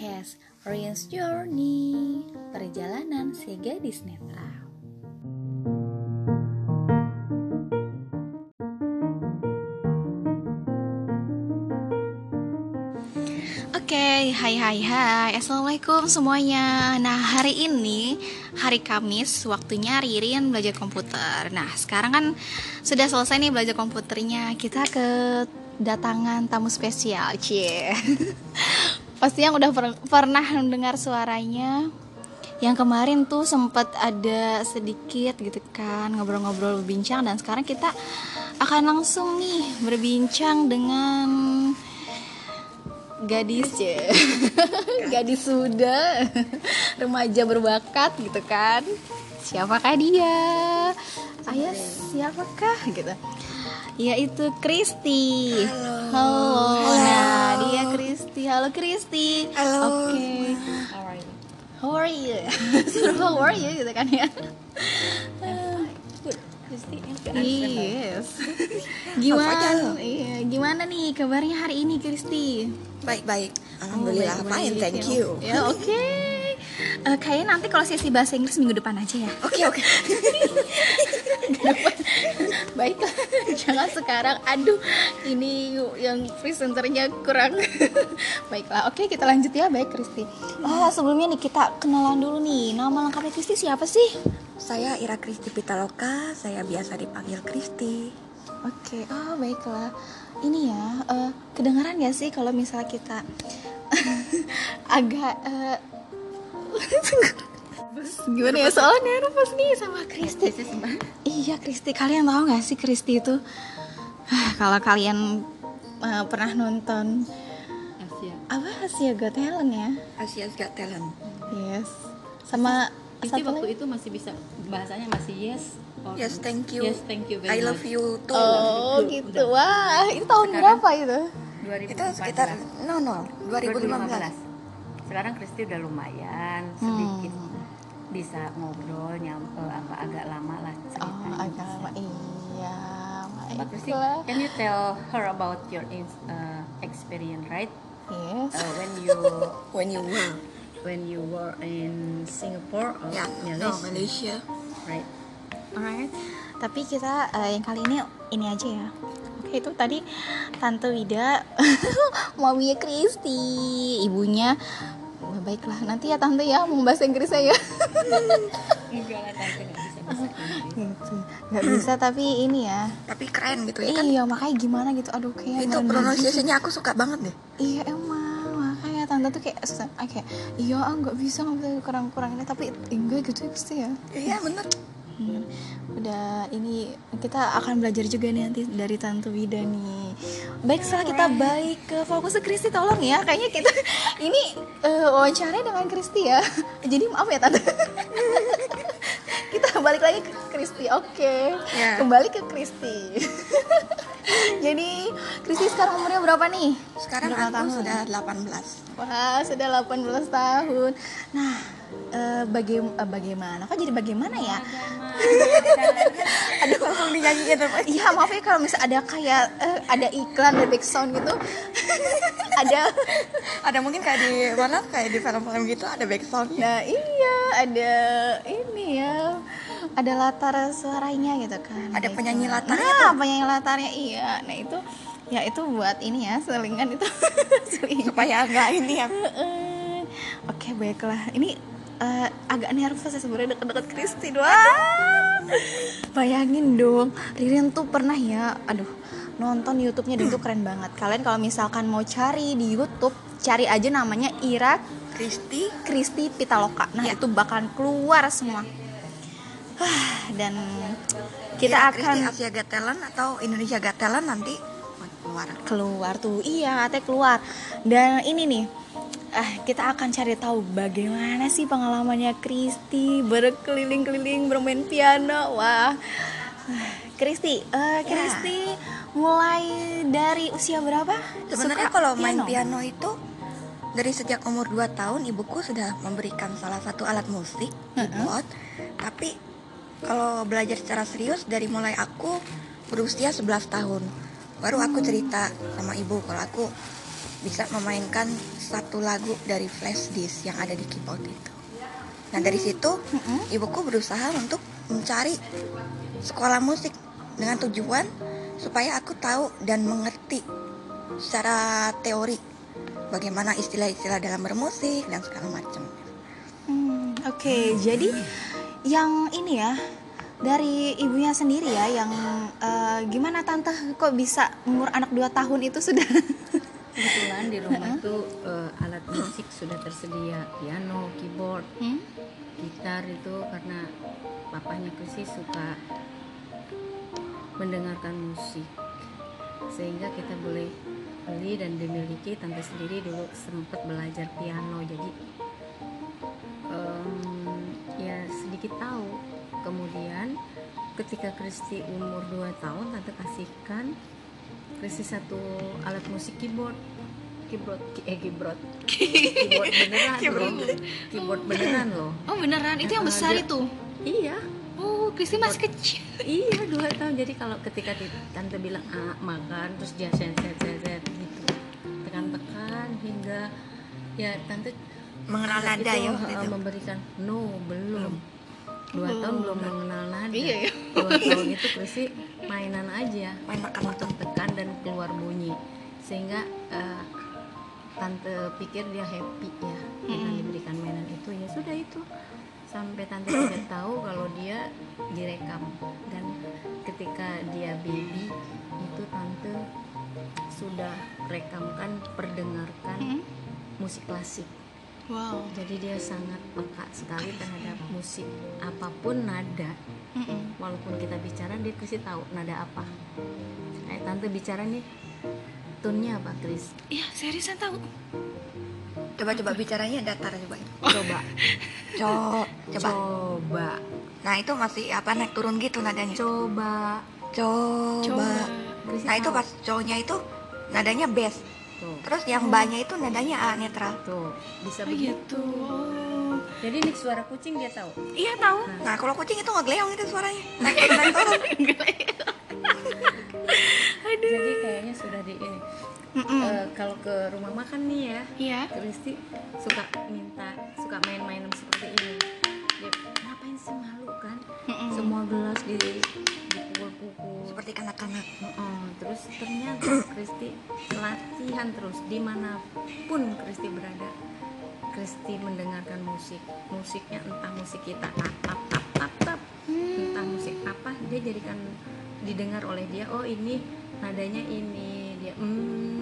podcast Orient's Journey Perjalanan si gadis netra Oke, hai hai hai. Assalamualaikum semuanya. Nah hari ini, hari Kamis Waktunya Ririn belajar komputer. Nah sekarang kan sudah selesai nih belajar komputernya. Kita ke datangan tamu spesial Cie Pasti yang udah per pernah mendengar suaranya. Yang kemarin tuh sempat ada sedikit gitu kan ngobrol-ngobrol berbincang dan sekarang kita akan langsung nih berbincang dengan gadis ya. Gadis sudah remaja berbakat gitu kan. Siapakah dia? Ayah siapakah? Gitu yaitu Kristi halo. halo nah dia Kristi halo Kristi halo oke okay. how are you how are you gitu kan ya Yes. Gimana? Iya, gimana nih kabarnya hari ini, Kristi? Baik-baik. Alhamdulillah. Oh, baik, Fine, thank you. Ya, oke. Okay. Uh, kayaknya nanti kalau sesi bahasa Inggris minggu depan aja ya. Oke, oke. Baiklah, jangan sekarang. Aduh, ini yang presenternya kurang. Baiklah, oke kita lanjut ya. Baik, Kristi. Oh, sebelumnya nih kita kenalan dulu nih. Nama lengkapnya Kristi siapa sih? Saya Ira Kristi Pitaloka, saya biasa dipanggil Kristi. Oke, oh baiklah. Ini ya, uh, kedengaran gak sih kalau misalnya kita agak uh, gimana ya soalnya nervous nih sama Kristi iya Kristi. Kalian tahu gak sih Kristi itu? Kalau kalian uh, pernah nonton Asia. apa? Asia Got Talent ya? Asia Got Talent. Yes. Sama Kristi waktu lagi? itu masih bisa bahasanya masih yes or yes thank you. Yes thank you very I love you too. Oh gitu. Wah itu tahun Sekarang, berapa itu? 2014. itu sekitar no no 2015, 2015 sekarang Kristi udah lumayan sedikit. hmm. Bisa ngobrol nyampe apa agak lama lah oh, agak lama. Iya Mbak Kristi can you tell her about your uh, experience right? Yes. Uh, when you when you were. when you were in Singapore or yeah, Malaysia. No, Malaysia. Right. Alright. Tapi kita uh, yang kali ini ini aja ya. Oke itu tadi Tante Wida Maminya Kristi Ibunya. Baiklah nanti ya tante ya mau bahasa Inggris saya enggak lah tante nggak bisa gitu nggak tapi ini ya. Tapi keren gitu ya kan? Iya makanya gimana gitu? Aduh kayak itu pronunciasinya aku suka banget deh. Iya emang. Makanya tante tuh kayak kayak iya ah nggak bisa nggak bisa kurang-kurang ini tapi enggak gitu ya pasti ya. Iya bener. Hmm. udah ini kita akan belajar juga nih nanti dari tante Wida nih baik setelah kita baik ke fokus ke Kristi tolong ya. Kayaknya kita ini uh, wawancara dengan Kristi ya. Jadi maaf ya tante. Kita balik lagi ke Kristi oke. Okay. Ya. yeah. kembali ke Kristi. Jadi Kristi sekarang umurnya berapa nih? Sekarang berapa aku tahun? sudah 18 wah sudah 18 tahun. Nah uh, baga uh, bagaimana? Kok jadi bagaimana ya? Aduh. Langsung dinyanyiin iya maaf ya kalau misalnya ada kayak uh, ada iklan ada background gitu. Ada. Ada mungkin kayak di mana? Kayak di film-film gitu ada background nah iya ada ini ya. Ada latar suaranya gitu kan. Ada gitu. penyanyi latarnya nah, penyanyi latarnya iya. Nah itu ya itu buat ini ya selingan itu. Selingan. supaya enggak ini ya. Oke baiklah. Ini uh, agak nervous ya sebenarnya deket-deket Kristi doang bayangin dong Ririn tuh pernah ya aduh nonton YouTube-nya dia tuh keren banget kalian kalau misalkan mau cari di YouTube cari aja namanya Ira Kristi Kristi Pitaloka nah ya. itu bakalan keluar semua dan kita Ira akan Kristi Asia Got Talent atau Indonesia Got Talent nanti keluar keluar tuh iya katanya keluar dan ini nih eh kita akan cari tahu bagaimana sih pengalamannya Kristi berkeliling-keliling bermain piano. Wah. Kristi, uh, Kristi ya. Mulai dari usia berapa? Sebenarnya kalau main piano itu dari sejak umur 2 tahun ibuku sudah memberikan salah satu alat musik keyboard. Uh -huh. Tapi kalau belajar secara serius dari mulai aku berusia 11 tahun. Baru aku cerita sama ibu kalau aku bisa memainkan satu lagu dari flash disk yang ada di keyboard itu. Nah dari situ ibuku berusaha untuk mencari sekolah musik dengan tujuan supaya aku tahu dan mengerti secara teori bagaimana istilah-istilah dalam bermusik dan segala macam. Hmm, Oke, jadi yang ini ya dari ibunya sendiri ya yang eh, gimana tante? Kok bisa umur anak 2 tahun itu sudah? Kebetulan di rumah tuh eh, alat musik sudah tersedia. Piano keyboard Hmm? gitar itu karena papanya Krisi suka mendengarkan musik. Sehingga kita boleh beli dan dimiliki. Tante sendiri dulu sempat belajar piano. Jadi em, ya sedikit tahu. Kemudian ketika Kristi umur 2 tahun tante kasihkan Kristi satu alat musik keyboard. Keyboard eh keyboard. Keyboard beneran loh. Keyboard beneran loh. Oh beneran? Itu yang Eh, besar itu. iya Kristi masih kecil. iya dua tahun. Jadi kalau ketika tante bilang ah, makan terus dia set set set set gitu. Tekan tekan hingga ya tante Mengenal nada ya waktu eh, itu. memberikan no belum. Dua tahun belum mengenal nada. Iya, ya. dua tahun itu Krisi mainan aja. Main makan untuk tekan dan keluar bunyi. Sehingga eh, tante pikir dia happy ya dengan diberikan mainan itu. Ya sudah itu sampai tante tidak tahu kalau dia direkam dan ketika dia baby itu tante sudah rekamkan perdengarkan Hmm? musik klasik Wow. jadi dia sangat peka sekali terhadap musik apa pun nada Mm-mm. walaupun kita bicara dia pasti tahu nada apa kayak tante bicara nih tunnya apa Kris Iya, seriusan tahu. Coba-coba bicaranya datar coba. coba Co- coba. coba Nah itu masih apa naik turun gitu nadanya. coba Coba. Nah itu pas cowoknya itu nadanya bass. tuh Terus yang banyak itu nadanya A netral. tuh bisa Oh begitu gitu. jadi nih suara kucing dia tahu Iya tahu. Nah kalau kucing itu ngegleong itu suaranya. Naik turun naik turun. Mm-mm. Eh, kalau ke rumah makan nih ya Iya. Kristi suka minta suka main-main seperti ini. Dia ngapain sih malu kan? Mm-mm. semua gelas di dipukul-pukul Seperti kanak-kanak. Heeh, terus ternyata Kristi latihan terus di mana pun Kristi berada. Kristi mendengarkan musik. Musiknya entah musik kita tap tap tap tap tap. Entah musik apa dia jadikan didengar oleh dia oh ini nadanya ini. Dia mm,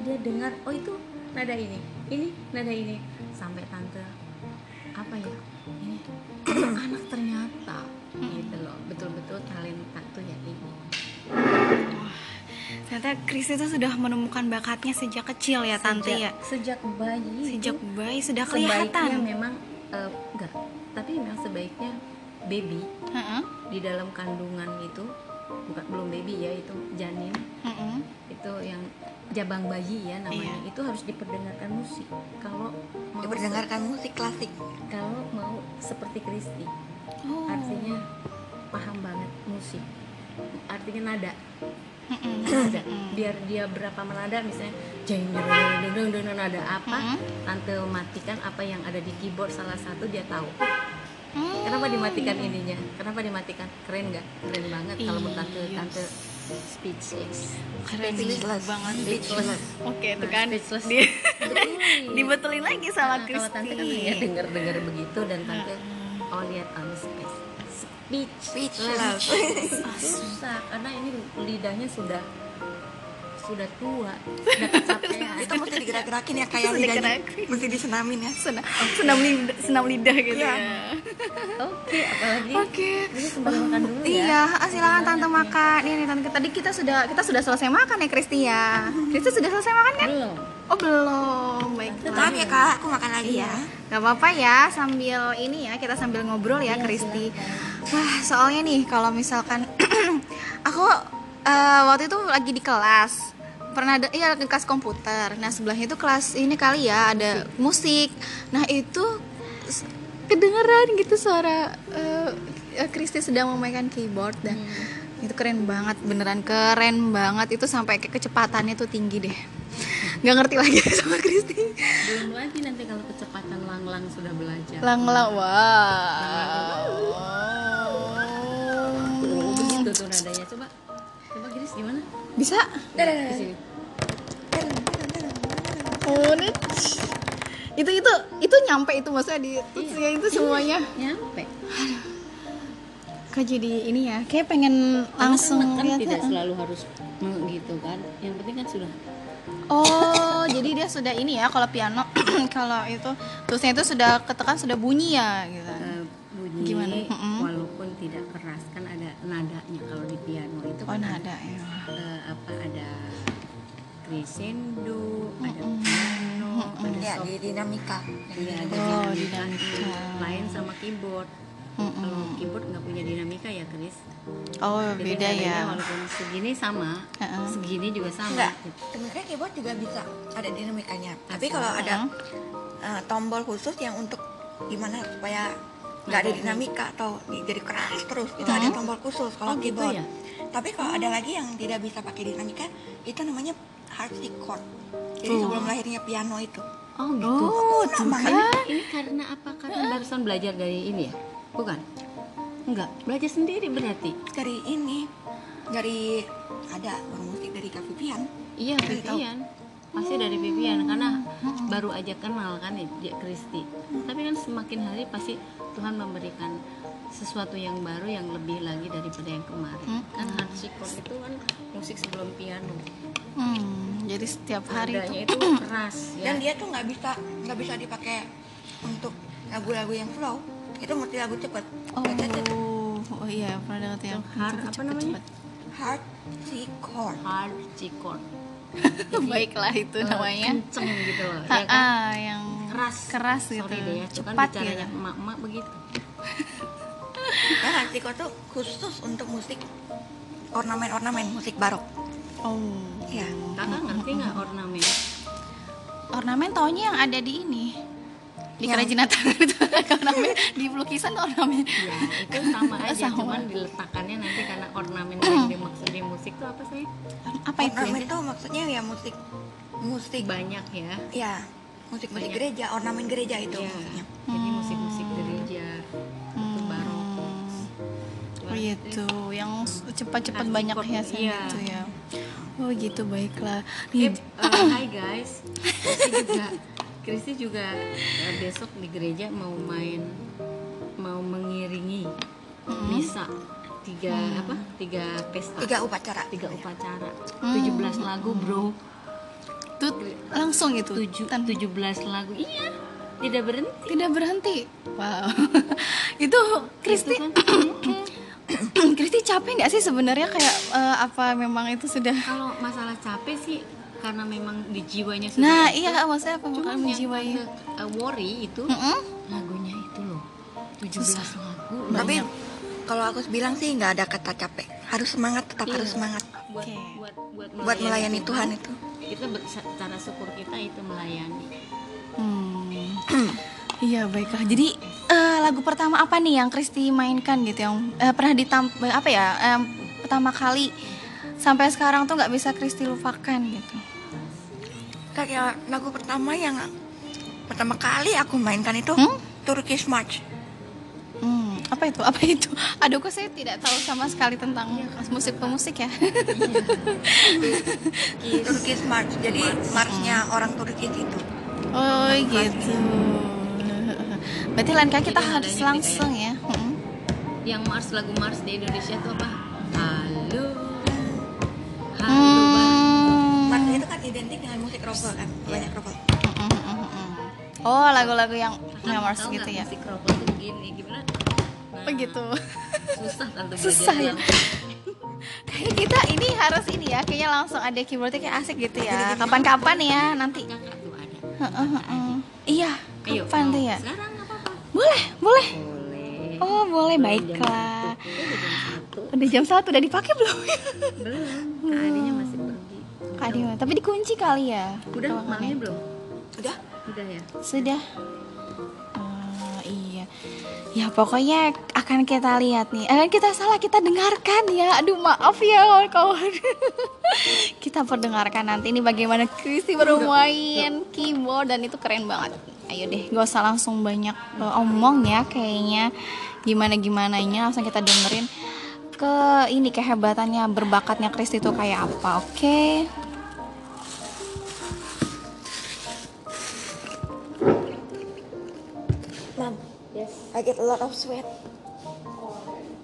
dia dengar oh itu nada ini ini nada ini. Sampai tante apa ya? Ini anak ternyata. Gitu loh. Betul-betul talenta tuh ya ini. Ternyata Kristi itu sudah menemukan bakatnya sejak kecil ya tante sejak, ya. sejak bayi Sejak itu bayi sudah sebaiknya kelihatan. memang eh, enggak. Tapi memang sebaiknya baby Heeh. di dalam kandungan itu bukan belum baby ya itu janin. Heeh. itu yang jabang bayi ya namanya. Iya. itu harus diperdengarkan musik. Kalau mau Diperdengarkan musik klasik. kalau mau seperti Kristi. Oh. artinya paham banget musik. Artinya nada. Biar dia berapa menada misalnya jeng jeng, jeng, nada apa tante matikan apa yang ada di keyboard salah satu dia tahu. Hmm. kenapa dimatikan ininya? Kenapa dimatikan? Keren nggak? Keren banget kalau menurut tante Iya. tante speechless Keren Speechless. banget. Speechless. Oke, itu Nah, kan. speechless. Di- Betul. dibetulin lagi sama Nah, kalau tante kan Kristi. ya denger dengar begitu dan tante oh lihat on space speech Speechless. susah karena ini lidahnya sudah sudah tua sudah kecapean itu mesti digerak-gerakin ya kayak lidahnya. digerak. Mesti disenamin ya. Senam, senam lidah, senam lidah gitu Iya. ya. oke apalagi Oke. makan dulu ya Iya, ah, silakan tante makan. Ini nih tante tadi kita sudah kita sudah selesai makan ya Kristi ya. Kristi sudah selesai makan kan? belum Oh belum, baiklah. Maaf ya kak, aku makan lagi Iya, ya. nggak apa-apa ya sambil ini ya kita sambil ngobrol ya Kristi. Wah soalnya nih kalau misalkan aku eh, waktu itu lagi di kelas pernah ada iya kelas komputer. Nah sebelahnya itu kelas ini kali ya ada musik. Nah itu kedengeran gitu suara eh, Kristi sedang memainkan keyboard dan itu keren banget beneran keren banget. Itu sampai ke kecepatannya tuh tinggi deh. Nggak ngerti lagi sama Kristi. Belum lagi nanti kalau kecepatan lang-lang sudah belajar. Lang lang Oh, wow bisa? Di sini oh itu itu itu nyampe itu maksudnya di tutsnya itu semuanya. Nyampe. Kok jadi ini ya? Kayak pengen langsung kan, kan tidak ya. selalu harus gitu kan? Yang penting kan sudah. Oh, jadi dia sudah ini ya kalau piano kalau itu terusnya itu sudah ketekan sudah bunyi ya gitu. eh, bunyi Gimana? Walaupun tidak keras kan ada nadanya kalau di piano itu Oh, kan nada ya. Ada crescendo ada piano ada ya di dinamika iya, ada Oh, dinamika. dinamika. lain sama keyboard Mm-mm. kalau keyboard nggak punya dinamika ya Chris Oh, Jadi beda ya. walaupun segini sama Heeh. segini juga sama enggak gitu. sebenarnya keyboard juga bisa ada dinamikanya tapi kalau ada eh, tombol khusus yang untuk gimana supaya nggak ada dinamika atau di- jadi keras terus. Itu ada tombol khusus kalau Oh, gitu keyboard. ya? tapi kalau ada lagi yang tidak bisa pakai dinamika itu namanya harpsichord jadi Tuh. sebelum lahirnya piano itu. Oh gitu. Oh, Namanya- kan. ini karena apa? Karena barusan belajar dari ini ya? Bukan? Enggak belajar sendiri berarti? Dari ini. Dari ada musik dari Kak Vivian. Iya. Vivian. Pasti dari Vivian karena baru aja kenal kan ya dia Kristi tapi kan semakin hari pasti Tuhan memberikan sesuatu yang baru yang lebih lagi daripada yang kemarin. Hmm. kan harpsichord itu kan musik sebelum piano. Hmm, jadi setiap hari nadanya itu itu keras ya. Dan dia tuh nggak bisa nggak bisa dipakai untuk lagu-lagu yang slow itu mesti lagu cepet. Oh, oh iya pernah dengar yang hard cepet, apa cepet, namanya? cepet. harpsichord harpsichord Baiklah itu Eh, namanya. kenceng gitu loh ya kan? ah, yang keras keras gitu. sorry deh ya itu kan Cepat bicaranya gitu. emak-emak begitu Nah, harpsichord tuh khusus untuk musik ornamen-ornamen musik barok. Oh. Ya. kakak ngerti nggak ornamen Ornamen taunya yang ada di ini. Di Yang- kerajinan tangan itu ada ornamen di lukisan ornamen. ya itu sama aja Sama. cuman diletakkannya nanti karena ornamen yang dimaksud di musik tuh apa sih Apa itu? Ornamen tuh maksudnya ya musik musik banyak ya ya musik-musik gereja, ornamen gereja itu Iya. maksudnya. jadi musik-musik gereja itu barok Oh gitu, yang cepat-cepat banyak hiasan iya. gitu ya. Oh gitu baiklah. Eh, Nih, eh, hai guys Kristi juga Kristi juga eh, besok di gereja mau main mau mengiringi misa tiga apa tiga pesta Tiga upacara. tiga upacara Hmm. 17 lagu bro tuh langsung gitu. tujuh Tan- 17 lagu iya tidak berhenti tidak berhenti. Wow. itu Kristi Itu kan, Kristi capek nggak sih sebenarnya kayak eh, apa memang itu sudah kalau masalah capek sih karena memang di jiwanya sudah Nah, itu. iya maksudnya apa menjiwai. ke- eh, worry itu Mm-mm. lagunya itu loh 17 lagu Tapi Banyak. kalau aku bilang sih nggak ada kata capek. Harus semangat, tetap Iya. harus semangat buat Oke. buat buat buat melayani Tuhan itu. Kita cara syukur kita itu melayani Hmm. Iya baiklah. Jadi eh, lagu pertama apa nih yang Kristi mainkan gitu yang eh, pernah ditam apa ya em, pertama kali sampai sekarang tuh nggak bisa Kristi lupakan gitu. Kayak lagu pertama yang pertama kali aku mainkan itu Hmm? Turkish March. Hmm, apa itu? Apa itu? Aduh, kok saya tidak tahu sama sekali tentang musik pemusik ya. Turkish March. Jadi marchnya orang Turki itu. oh gitu. Berarti lain kali kita Jadi harus langsung ya. Mm-mm. yang mars lagu mars di Indonesia itu apa halo halo Hmm. March itu kan identik dengan musik rock'n'roll kan, banyak rock'n'roll. Mm, mm, mm, mm. Oh, lagu-lagu yang Kakak Mars gitu ya. musik rock itu begini gimana Begitu. susah tante Susah ya. belajar Kayak kita ini harus ini ya, kayaknya langsung ada keyboardnya kayak asik gitu ya. Kapan-kapan ya nanti. Iya, kapan tuh ya? Boleh, boleh. Oh, boleh baiklah. udah jam satu Udah dipakai belum? belum kak Adinya masih pergi Kak tapi dikunci kali ya. udah maminya belum Udah? udah ya Sudah. Oh, iya. Ya pokoknya akan kita lihat nih. Eh kita salah kita dengarkan ya. Aduh maaf ya kawan-kawan. kita perdengarkan nanti ini bagaimana Kristi bermain keyboard dan itu keren banget. Ayo deh, gak usah langsung banyak uh, omong ya kayaknya gimana gimananya langsung kita dengerin ke ini kehebatannya berbakatnya Kristi itu kayak apa. Oke. Okay? Mom, yes. I get a lot of sweat.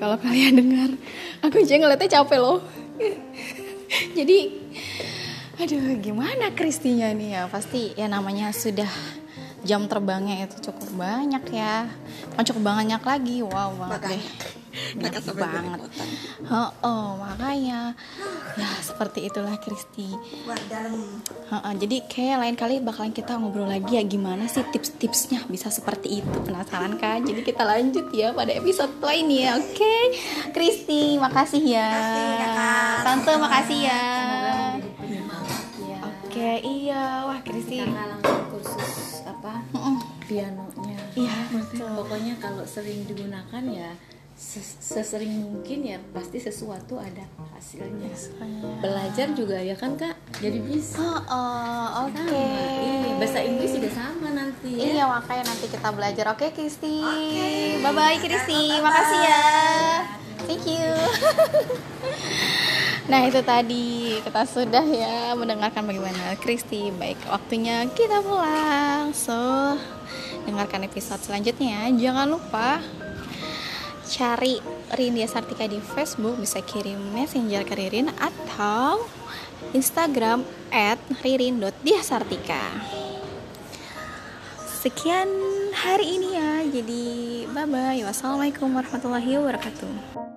kalau kalian dengar. Aku aja ngeliatnya capek loh. Jadi aduh gimana Kristinya nih? Ya pasti ya namanya sudah jam terbangnya itu cukup banyak ya. Kan cukup banyak lagi. Wow banget deh banyak banget. oh, oh makanya. Ya seperti itulah Kristi uh, jadi kayak lain kali bakalan kita ngobrol lagi ya gimana sih tips-tipsnya bisa seperti itu. Penasaran kan? Jadi kita lanjut ya pada episode lainnya oke? Okay? Kristi makasih ya. Makasih, tante makasih ya. Oke okay, iya. Wah Kristi karena langsung kursus apa? Pianonya. Iya betul. Pokoknya kalau sering digunakan ya sesering mungkin ya pasti sesuatu ada hasilnya. Belajar juga ya kan kak? Jadi bisa. Oh, oh, oke. Sama, iya. bahasa Inggris juga sama nanti ya. Iya makanya nanti kita belajar. Oke Kristi. Bye bye Kristi. Makasih ya. Thank you. Nah itu tadi kita sudah ya mendengarkan bagaimana Kristi Baik waktunya kita pulang. So dengarkan episode selanjutnya. Jangan lupa cari Rindia Sartika di Facebook bisa kirim messenger ke Ririn atau Instagram at ririn.diasartika sekian hari ini ya jadi bye bye wassalamualaikum warahmatullahi wabarakatuh